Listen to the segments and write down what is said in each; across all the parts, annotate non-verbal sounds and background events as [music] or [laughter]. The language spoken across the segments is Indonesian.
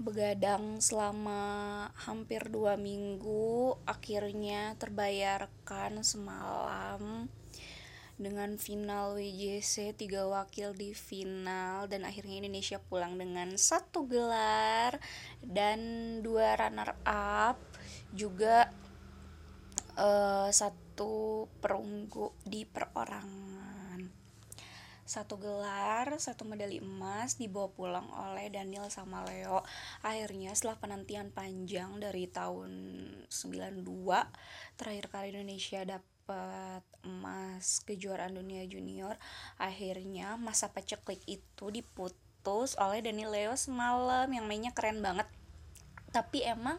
begadang selama hampir dua minggu akhirnya terbayarkan semalam dengan final WJC tiga wakil di final dan akhirnya Indonesia pulang dengan satu gelar dan dua runner up juga uh, satu perunggu di perorangan satu gelar, satu medali emas dibawa pulang oleh Daniel sama Leo. Akhirnya setelah penantian panjang dari tahun 92, terakhir kali Indonesia dapat emas kejuaraan dunia junior, akhirnya masa paceklik itu diputus oleh Daniel Leo semalam yang mainnya keren banget. Tapi emang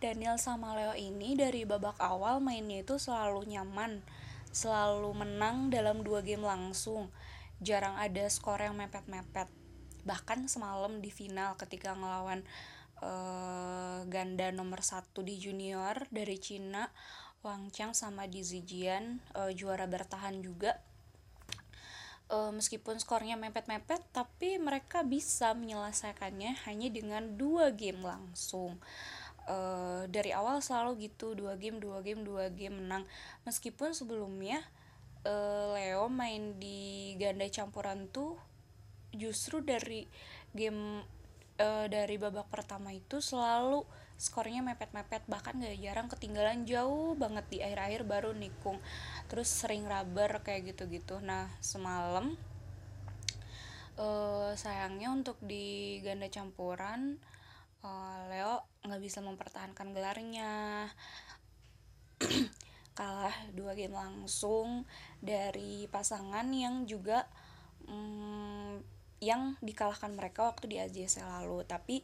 Daniel sama Leo ini dari babak awal mainnya itu selalu nyaman, selalu menang dalam dua game langsung jarang ada skor yang mepet-mepet. Bahkan semalam di final ketika ngelawan uh, ganda nomor satu di junior dari Cina Wang Chang sama Di Zijian uh, juara bertahan juga. Uh, meskipun skornya mepet-mepet tapi mereka bisa menyelesaikannya hanya dengan dua game langsung. Uh, dari awal selalu gitu dua game dua game dua game menang. Meskipun sebelumnya uh, Leo main di ganda campuran tuh justru dari game uh, dari babak pertama itu selalu skornya mepet-mepet bahkan gak jarang ketinggalan jauh banget di akhir-akhir baru nikung terus sering rubber kayak gitu-gitu. Nah semalam uh, sayangnya untuk di ganda campuran uh, Leo nggak bisa mempertahankan gelarnya [clears throat] kalah dua game langsung dari pasangan yang juga hmm, yang dikalahkan mereka waktu di AJC lalu. Tapi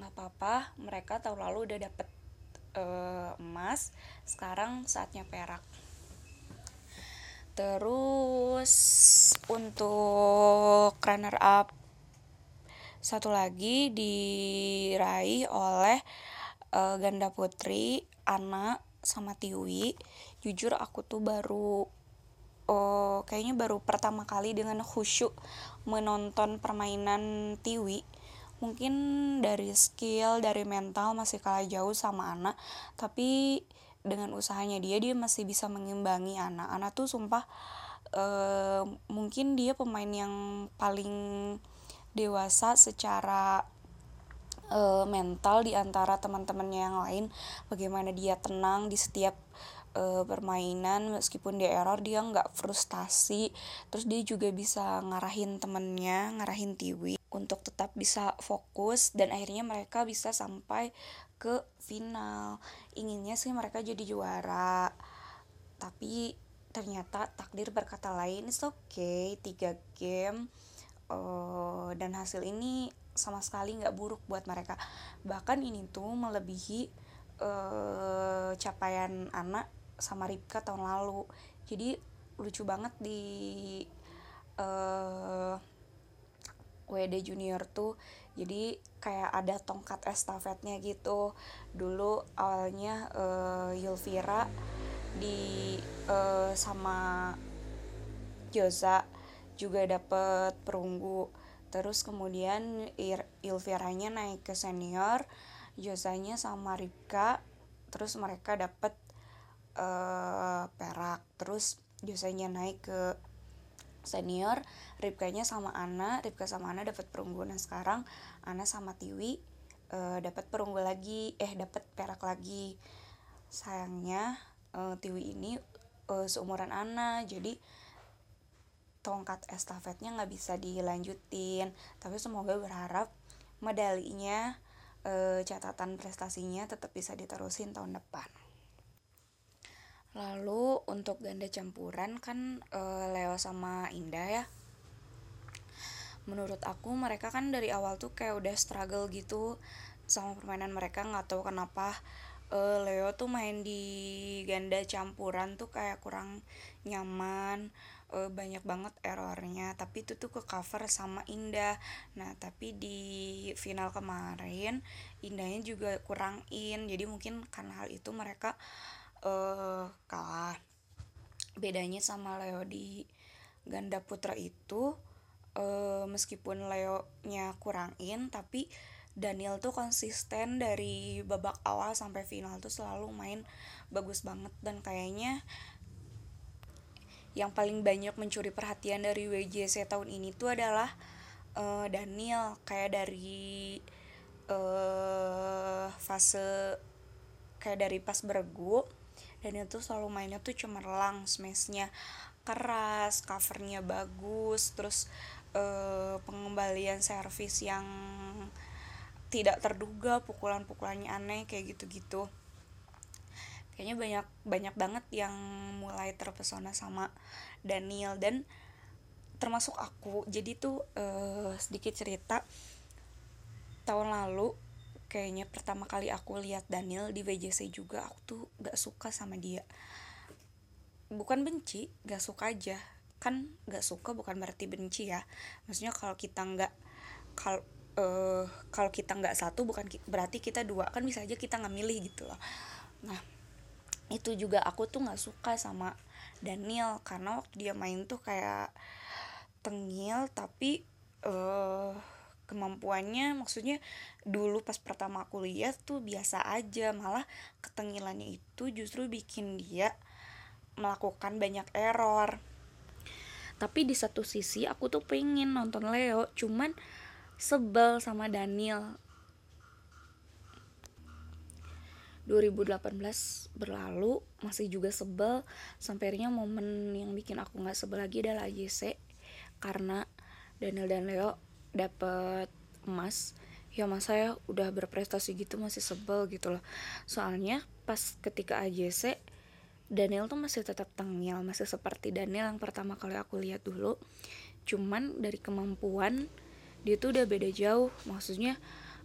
nggak apa-apa mereka tahun lalu udah dapet uh, emas sekarang saatnya perak. Terus untuk runner up satu lagi diraih oleh uh, ganda putri Ana sama Tiwi jujur aku tuh baru uh, kayaknya baru pertama kali dengan khusyuk menonton permainan Tiwi mungkin dari skill dari mental masih kalah jauh sama anak tapi dengan usahanya dia dia masih bisa mengimbangi anak anak tuh sumpah uh, mungkin dia pemain yang paling dewasa secara uh, mental di antara teman-temannya yang lain. Bagaimana dia tenang di setiap uh, permainan meskipun dia error dia nggak frustasi. Terus dia juga bisa ngarahin temennya ngarahin Tiwi untuk tetap bisa fokus dan akhirnya mereka bisa sampai ke final. Inginnya sih mereka jadi juara. Tapi ternyata takdir berkata lain it's okay tiga game uh, dan hasil ini sama sekali nggak buruk buat mereka. Bahkan ini tuh melebihi uh, capaian anak sama Ripka tahun lalu. Jadi lucu banget di uh, eh, WD Junior tuh. Jadi kayak ada tongkat estafetnya gitu. Dulu awalnya uh, Yulvira di uh, sama Joza juga dapet perunggu. Terus kemudian Ilviranya naik ke senior Josanya sama Ripka. Terus mereka dapet uh, perak. Terus Josanya naik ke senior Ripkanya sama Ana Ripka sama Ana dapat perunggu. Nah sekarang Ana sama Tiwi uh, dapat perunggu lagi eh dapat perak lagi. Sayangnya uh, Tiwi ini uh, seumuran Ana jadi tongkat estafetnya nggak bisa dilanjutin. Tapi semoga berharap medalinya catatan prestasinya tetap bisa diterusin tahun depan lalu untuk ganda campuran kan e, Leo sama Indah ya. Menurut aku mereka kan dari awal tuh kayak udah struggle gitu sama permainan mereka nggak tahu kenapa uh, Leo tuh main di ganda campuran tuh kayak kurang nyaman uh, banyak banget errornya. Tapi itu tuh ke cover sama Indah. Nah tapi di final kemarin Indahnya juga kurang in. Jadi mungkin karena hal itu mereka uh, kalah. Bedanya sama Leo di ganda putra itu uh, meskipun Leo nya kurang in tapi Daniel tuh konsisten dari babak awal sampai final tuh selalu main bagus banget. Dan kayaknya yang paling banyak mencuri perhatian dari WJC tahun ini tuh adalah uh, Daniel. Kayak dari uh, fase kayak dari pas beregu Daniel tuh selalu mainnya tuh cemerlang smashnya keras covernya bagus terus uh, pengembalian servis yang tidak terduga pukulan-pukulannya aneh kayak gitu-gitu. Kayaknya banyak banyak banget yang mulai terpesona sama Daniel. Dan termasuk aku. Jadi tuh uh, sedikit cerita. Tahun lalu kayaknya pertama kali aku lihat Daniel di VJC juga aku tuh gak suka sama dia. Bukan benci gak suka aja. Kan gak suka bukan berarti benci ya. Maksudnya kalau kita nggak kalau uh, kalau kita nggak satu bukan berarti kita dua. Kan bisa aja kita nggak milih gitu loh. Nah itu juga aku tuh nggak suka sama Daniel. Karena waktu dia main tuh kayak tengil tapi uh, kemampuannya maksudnya dulu pas pertama aku lihat tuh biasa aja malah ketengilannya itu justru bikin dia melakukan banyak error. Tapi di satu sisi aku tuh pengen nonton Leo cuman sebel sama Daniel. 2018 berlalu masih juga sebel. Sampai momen yang bikin aku nggak sebel lagi adalah AJC karena Daniel dan Leo dapet emas ya mas saya udah berprestasi gitu masih sebel gitu loh. Soalnya pas ketika AJC Daniel tuh masih tetap tengil masih seperti Daniel yang pertama kali aku lihat dulu. Cuman dari kemampuan dia tuh udah beda jauh maksudnya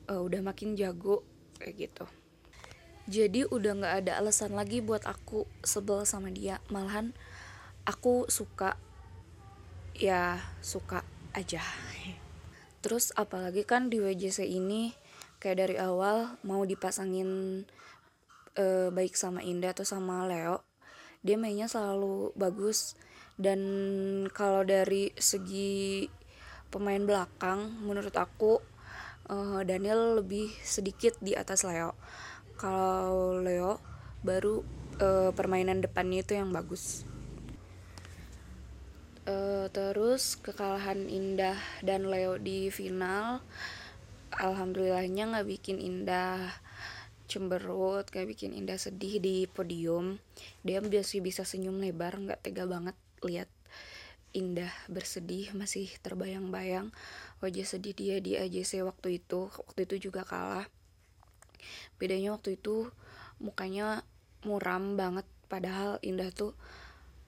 uh, udah makin jago kayak gitu. Jadi udah nggak ada alasan lagi buat aku sebel sama dia. Malahan aku suka ya suka aja [laughs] terus apalagi kan di WJC ini kayak dari awal mau dipasangin uh, baik sama Indah atau sama Leo dia mainnya selalu bagus. Dan kalau dari segi pemain belakang menurut aku uh, Daniel lebih sedikit di atas Leo. Kalau Leo baru uh, permainan depannya itu yang bagus terus kekalahan Indah dan Leo di final alhamdulillahnya nggak bikin Indah cemberut kayak bikin Indah sedih di podium. Dia biasa bisa senyum lebar nggak tega banget lihat indah bersedih masih terbayang-bayang. Wajah sedih dia di AJC waktu itu waktu itu juga kalah. Bedanya waktu itu mukanya muram banget padahal indah tuh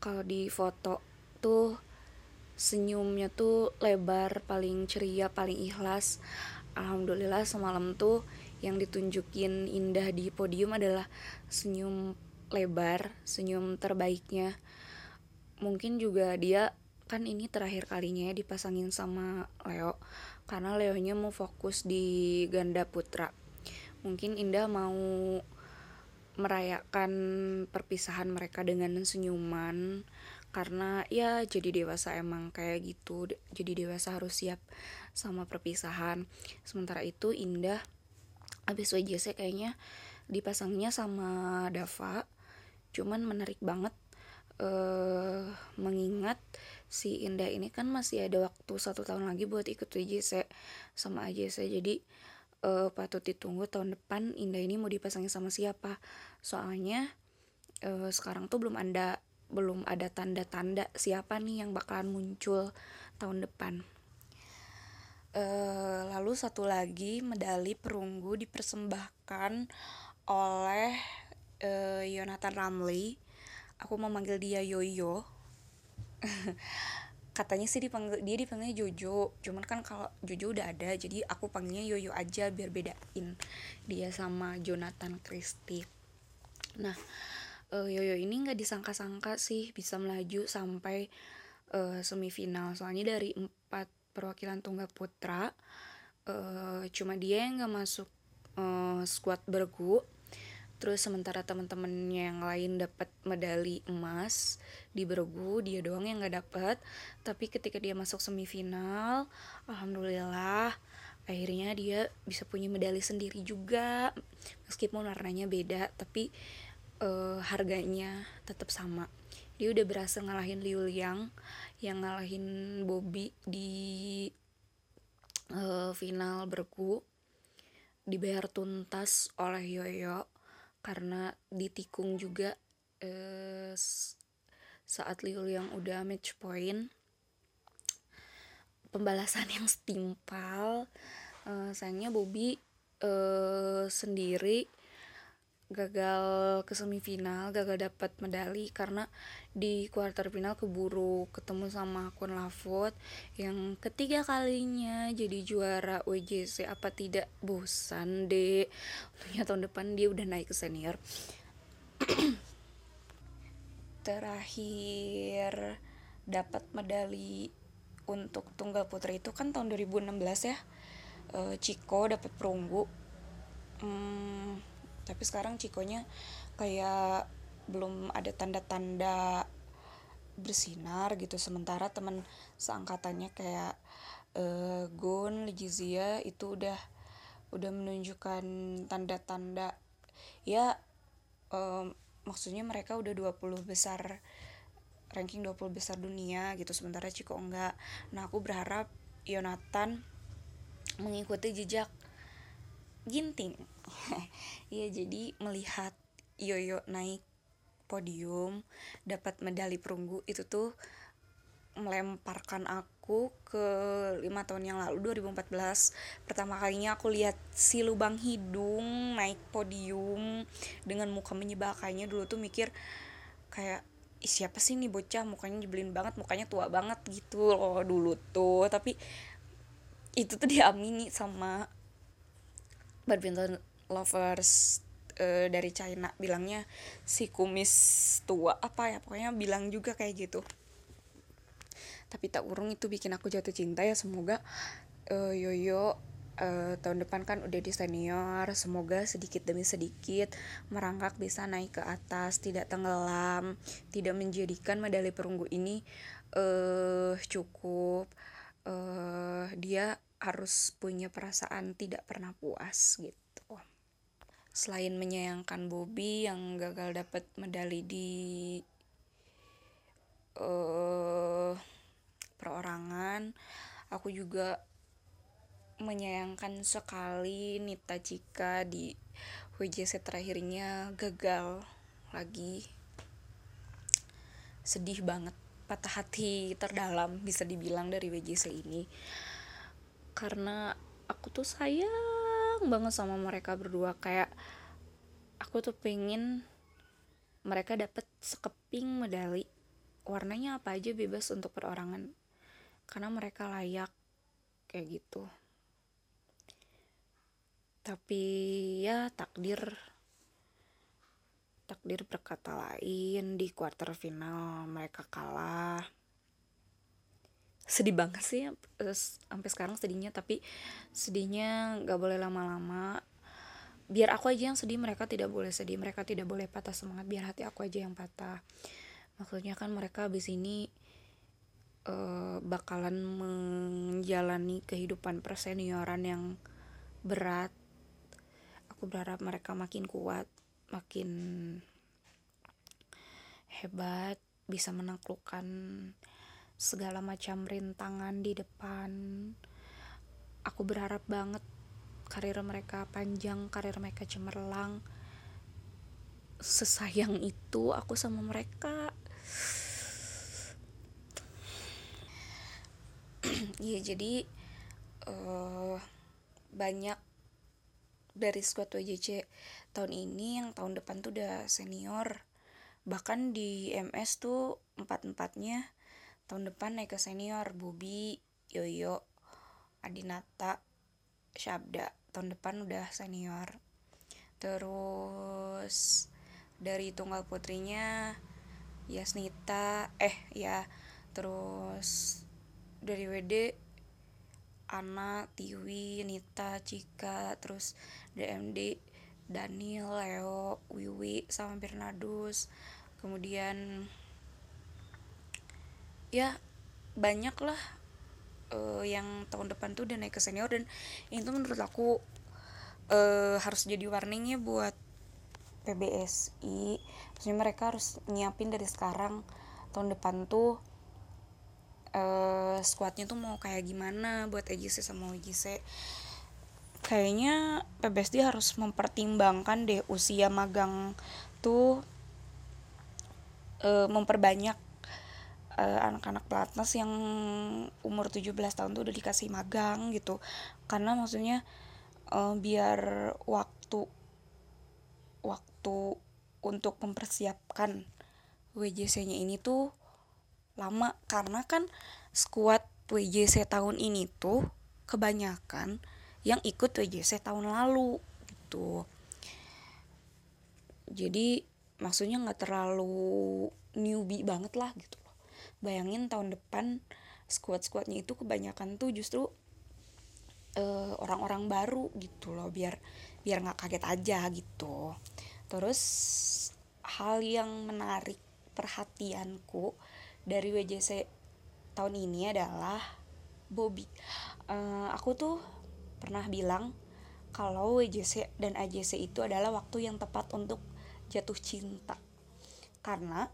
kalau di foto tuh senyumnya tuh lebar paling ceria paling ikhlas. Alhamdulillah semalam tuh yang ditunjukin indah di podium adalah senyum lebar senyum terbaiknya. Mungkin juga dia kan ini terakhir kalinya ya dipasangin sama Leo karena Leonya mau fokus di ganda putra. Mungkin Indah mau merayakan perpisahan mereka dengan senyuman karena ya jadi dewasa emang kayak gitu. Jadi dewasa harus siap sama perpisahan. Sementara itu Indah abis WJC kayaknya dipasangnya sama Dava. Cuman menarik banget uh, mengingat si Indah ini kan masih ada waktu satu tahun lagi buat ikut WJC sama AJC jadi uh, patut ditunggu tahun depan Indah ini mau dipasangin sama siapa. Soalnya uh, sekarang tuh belum ada belum ada tanda-tanda siapa nih yang bakalan muncul tahun depan. Uh, lalu satu lagi medali perunggu dipersembahkan oleh uh, Yonatan Ramli. Aku mau manggil dia Yoyo. [laughs] Katanya sih dipanggil dia dipanggilnya Jojo. Cuman kan kalau Jojo udah ada jadi aku panggilnya Yoyo aja biar bedain dia sama Jonathan Christie. Nah uh, Yoyo ini nggak disangka-sangka sih bisa melaju sampai uh, semifinal. Soalnya dari empat perwakilan tunggal putra uh, cuma dia yang nggak masuk uh, squad bergu. Terus sementara teman-temannya yang lain dapat medali emas di bergu dia doang yang nggak dapat. Tapi ketika dia masuk semifinal alhamdulillah akhirnya dia bisa punya medali sendiri juga. Meskipun warnanya beda tapi uh, harganya tetap sama. Dia udah berhasil ngalahin Liu Liang yang ngalahin Bobby di uh, final bergu dibayar tuntas oleh Yoyo karena ditikung juga uh, saat Liu Liang udah match point. Pembalasan [laughs] yang setimpal uh, sayangnya Bobby uh, sendiri gagal ke semifinal, gagal dapat medali karena di quarter final keburu ketemu sama Kun Lafot yang ketiga kalinya jadi juara WJC apa tidak? Bosan deh tentunya tahun depan dia udah naik ke senior. [clears throat] Terakhir dapat medali untuk tunggal putri itu kan tahun 2016 ya. Uh, Ciko dapat perunggu. Hmm, tapi sekarang Cikonya kayak belum ada tanda-tanda bersinar gitu. Sementara teman seangkatannya kayak uh, Gun Legizia itu udah udah menunjukkan tanda-tanda. Ya um, maksudnya mereka udah 20 besar ranking 20 besar dunia gitu. Sementara Ciko enggak. Nah aku berharap Yonatan mengikuti jejak Ginting. [laughs] Iya jadi melihat Yoyo naik podium dapat medali perunggu itu tuh melemparkan aku ke lima tahun yang lalu 2014 pertama kalinya aku lihat si lubang hidung naik podium dengan muka menyebalkannya. Dulu tuh mikir kayak Ih, siapa sih nih bocah? Mukanya nyebelin banget mukanya tua banget gitu loh dulu tuh. Tapi itu tuh diamini sama badminton lovers uh, dari China bilangnya si kumis tua apa ya pokoknya bilang juga kayak gitu. Tapi tak urung itu bikin aku jatuh cinta ya semoga uh, Yoyo uh, tahun depan kan udah di senior semoga sedikit demi sedikit merangkak bisa naik ke atas tidak tenggelam tidak menjadikan medali perunggu ini uh, cukup uh, dia harus punya perasaan tidak pernah puas gitu. Selain menyayangkan Bobby yang gagal dapat medali di uh, perorangan aku juga menyayangkan sekali Nita Cika di WJC terakhirnya gagal lagi. Sedih banget patah hati terdalam bisa dibilang dari WJC ini karena aku tuh sayang banget sama mereka berdua. Kayak aku tuh pengen mereka dapat sekeping medali. Warnanya apa aja bebas untuk perorangan. Karena mereka layak kayak gitu. Tapi ya takdir. Takdir berkata lain di quarter final mereka kalah sedih banget sih uh, sampai sekarang sedihnya tapi sedihnya nggak boleh lama-lama. Biar aku aja yang sedih mereka tidak boleh sedih mereka tidak boleh patah semangat biar hati aku aja yang patah. Maksudnya kan mereka abis ini uh, bakalan menjalani kehidupan persenioran yang berat. Aku berharap mereka makin kuat makin hebat bisa menaklukkan segala macam rintangan di depan. Aku berharap banget karir mereka panjang karir mereka cemerlang. Sesayang itu aku sama mereka. [clears throat] Iya jadi uh, banyak dari squad WJC tahun ini yang tahun depan tuh udah senior. Bahkan di MS tuh empat empatnya tahun depan naik ke senior Bubi Yoyo Adinata Syabda tahun depan udah senior terus dari tunggal putrinya Yasnita eh ya terus dari WD Ana, Tiwi, Nita, Cika, terus DMD, Daniel, Leo, Wiwi, sama Bernardus. Kemudian ya banyak lah uh, yang tahun depan tuh udah naik ke senior. Dan itu menurut aku uh, harus jadi warningnya buat PBSI maksudnya mereka harus nyiapin dari sekarang tahun depan tuh uh, squadnya tuh mau kayak gimana buat EJC sama WJC kayaknya PBSD harus mempertimbangkan deh usia magang tuh uh, memperbanyak uh, anak-anak pelatnas yang umur 17 tahun tuh udah dikasih magang gitu. Karena maksudnya uh, biar waktu waktu untuk mempersiapkan WJC-nya ini tuh lama. Karena kan squad WJC tahun ini tuh kebanyakan yang ikut WJC tahun lalu gitu. Jadi maksudnya nggak terlalu newbie banget lah gitu bayangin tahun depan squad squadnya itu kebanyakan tuh justru uh, orang-orang baru gitu loh biar biar nggak kaget aja gitu. Terus hal yang menarik perhatianku dari WJC tahun ini adalah Bobby. Uh, aku tuh pernah bilang kalau WJC dan AJC itu adalah waktu yang tepat untuk jatuh cinta. Karena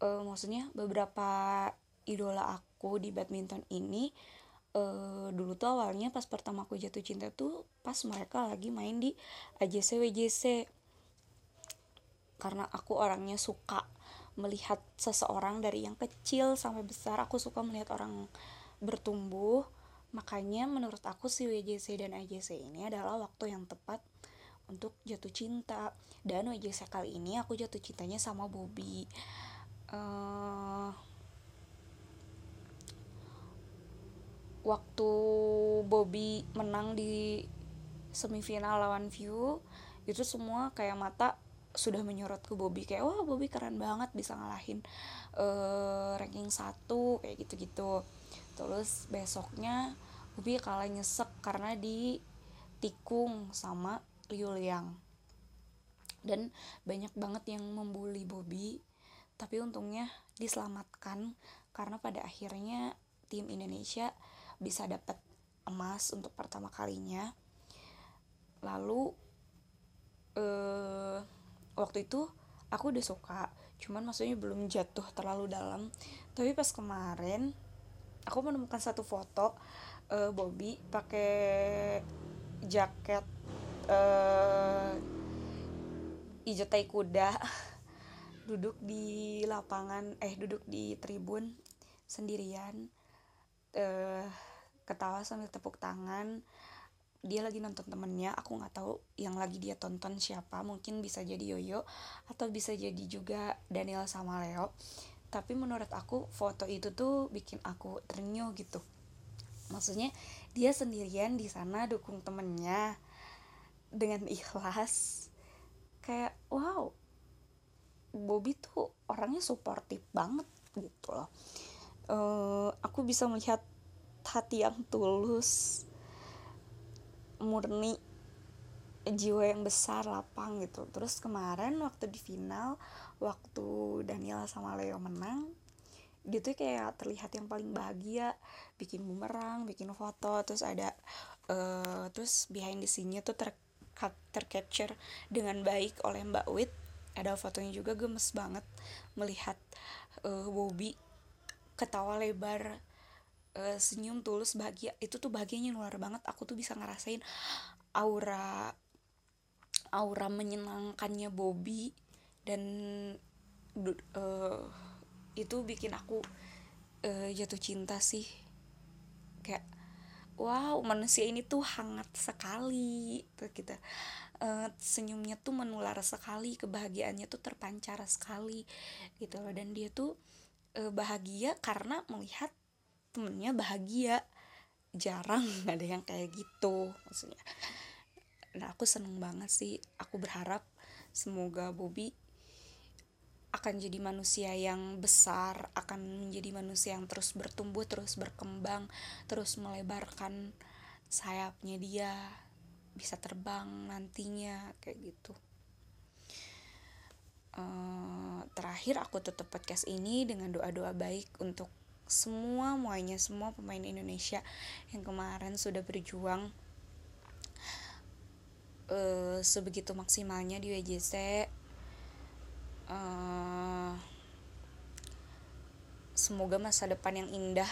uh, maksudnya beberapa idola aku di badminton ini uh, dulu tuh awalnya pas pertama aku jatuh cinta tuh pas mereka lagi main di AJC WJC karena aku orangnya suka melihat seseorang dari yang kecil sampai besar aku suka melihat orang bertumbuh. Makanya menurut aku si WJC dan AJC ini adalah waktu yang tepat untuk jatuh cinta. Dan WJC kali ini aku jatuh cintanya sama Bobby uh, waktu Bobby menang di semifinal lawan View itu semua kayak mata sudah menyorot ke Bobby kayak wah Bobby keren banget bisa ngalahin uh, ranking satu kayak gitu-gitu. Terus besoknya Bobby kalah nyesek karena di tikung sama Liuliang dan banyak banget yang membuli Bobby tapi untungnya diselamatkan karena pada akhirnya tim Indonesia bisa dapat emas untuk pertama kalinya. Lalu eh, waktu itu aku udah suka cuman maksudnya belum jatuh terlalu dalam. Tapi pas kemarin aku menemukan satu foto uh, Bobby pakai jaket uh, hijau tai kuda [laughs] duduk di lapangan eh duduk di tribun sendirian uh, ketawa sambil tepuk tangan. Dia lagi nonton temennya aku nggak tahu yang lagi dia tonton siapa mungkin bisa jadi Yoyo atau bisa jadi juga Daniel sama Leo. Tapi menurut aku foto itu tuh bikin aku ternyuh gitu. Maksudnya dia sendirian di sana dukung temennya dengan [laughs] ikhlas. Kayak wow Bobby tuh orangnya suportif banget gitu loh. Uh, aku bisa melihat hati yang tulus murni jiwa yang besar lapang gitu. Terus kemarin waktu di final waktu Daniel sama Leo menang dia tuh kayak terlihat yang paling bahagia bikin bumerang bikin foto terus ada uh, terus behind the scene-nya tuh ter tercapture dengan baik oleh Mbak Wit ada fotonya juga gemes banget melihat uh, Bobby ketawa lebar uh, senyum tulus bahagia. Itu tuh bahagianya luar banget. Aku tuh bisa ngerasain aura aura menyenangkannya Bobby dan uh, itu bikin aku uh, jatuh cinta sih. Kayak wow manusia ini tuh hangat sekali. Tuh kita uh, senyumnya tuh menular sekali kebahagiaannya tuh terpancar sekali gitu loh. Dan dia tuh uh, bahagia karena melihat temennya bahagia. Jarang [laughs] ada yang kayak gitu maksudnya. Nah aku seneng banget sih. Aku berharap semoga Bobby akan jadi manusia yang besar, akan menjadi manusia yang terus bertumbuh, terus berkembang, terus melebarkan sayapnya dia, bisa terbang nantinya kayak gitu. Uh, terakhir aku tutup podcast ini dengan doa-doa baik untuk semua muanya semua pemain Indonesia yang kemarin sudah berjuang uh, sebegitu maksimalnya di WJC uh, eh, semoga masa depan yang indah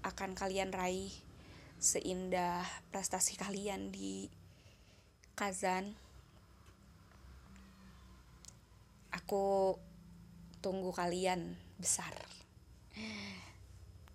akan kalian raih seindah prestasi kalian di Kazan. Aku tunggu kalian besar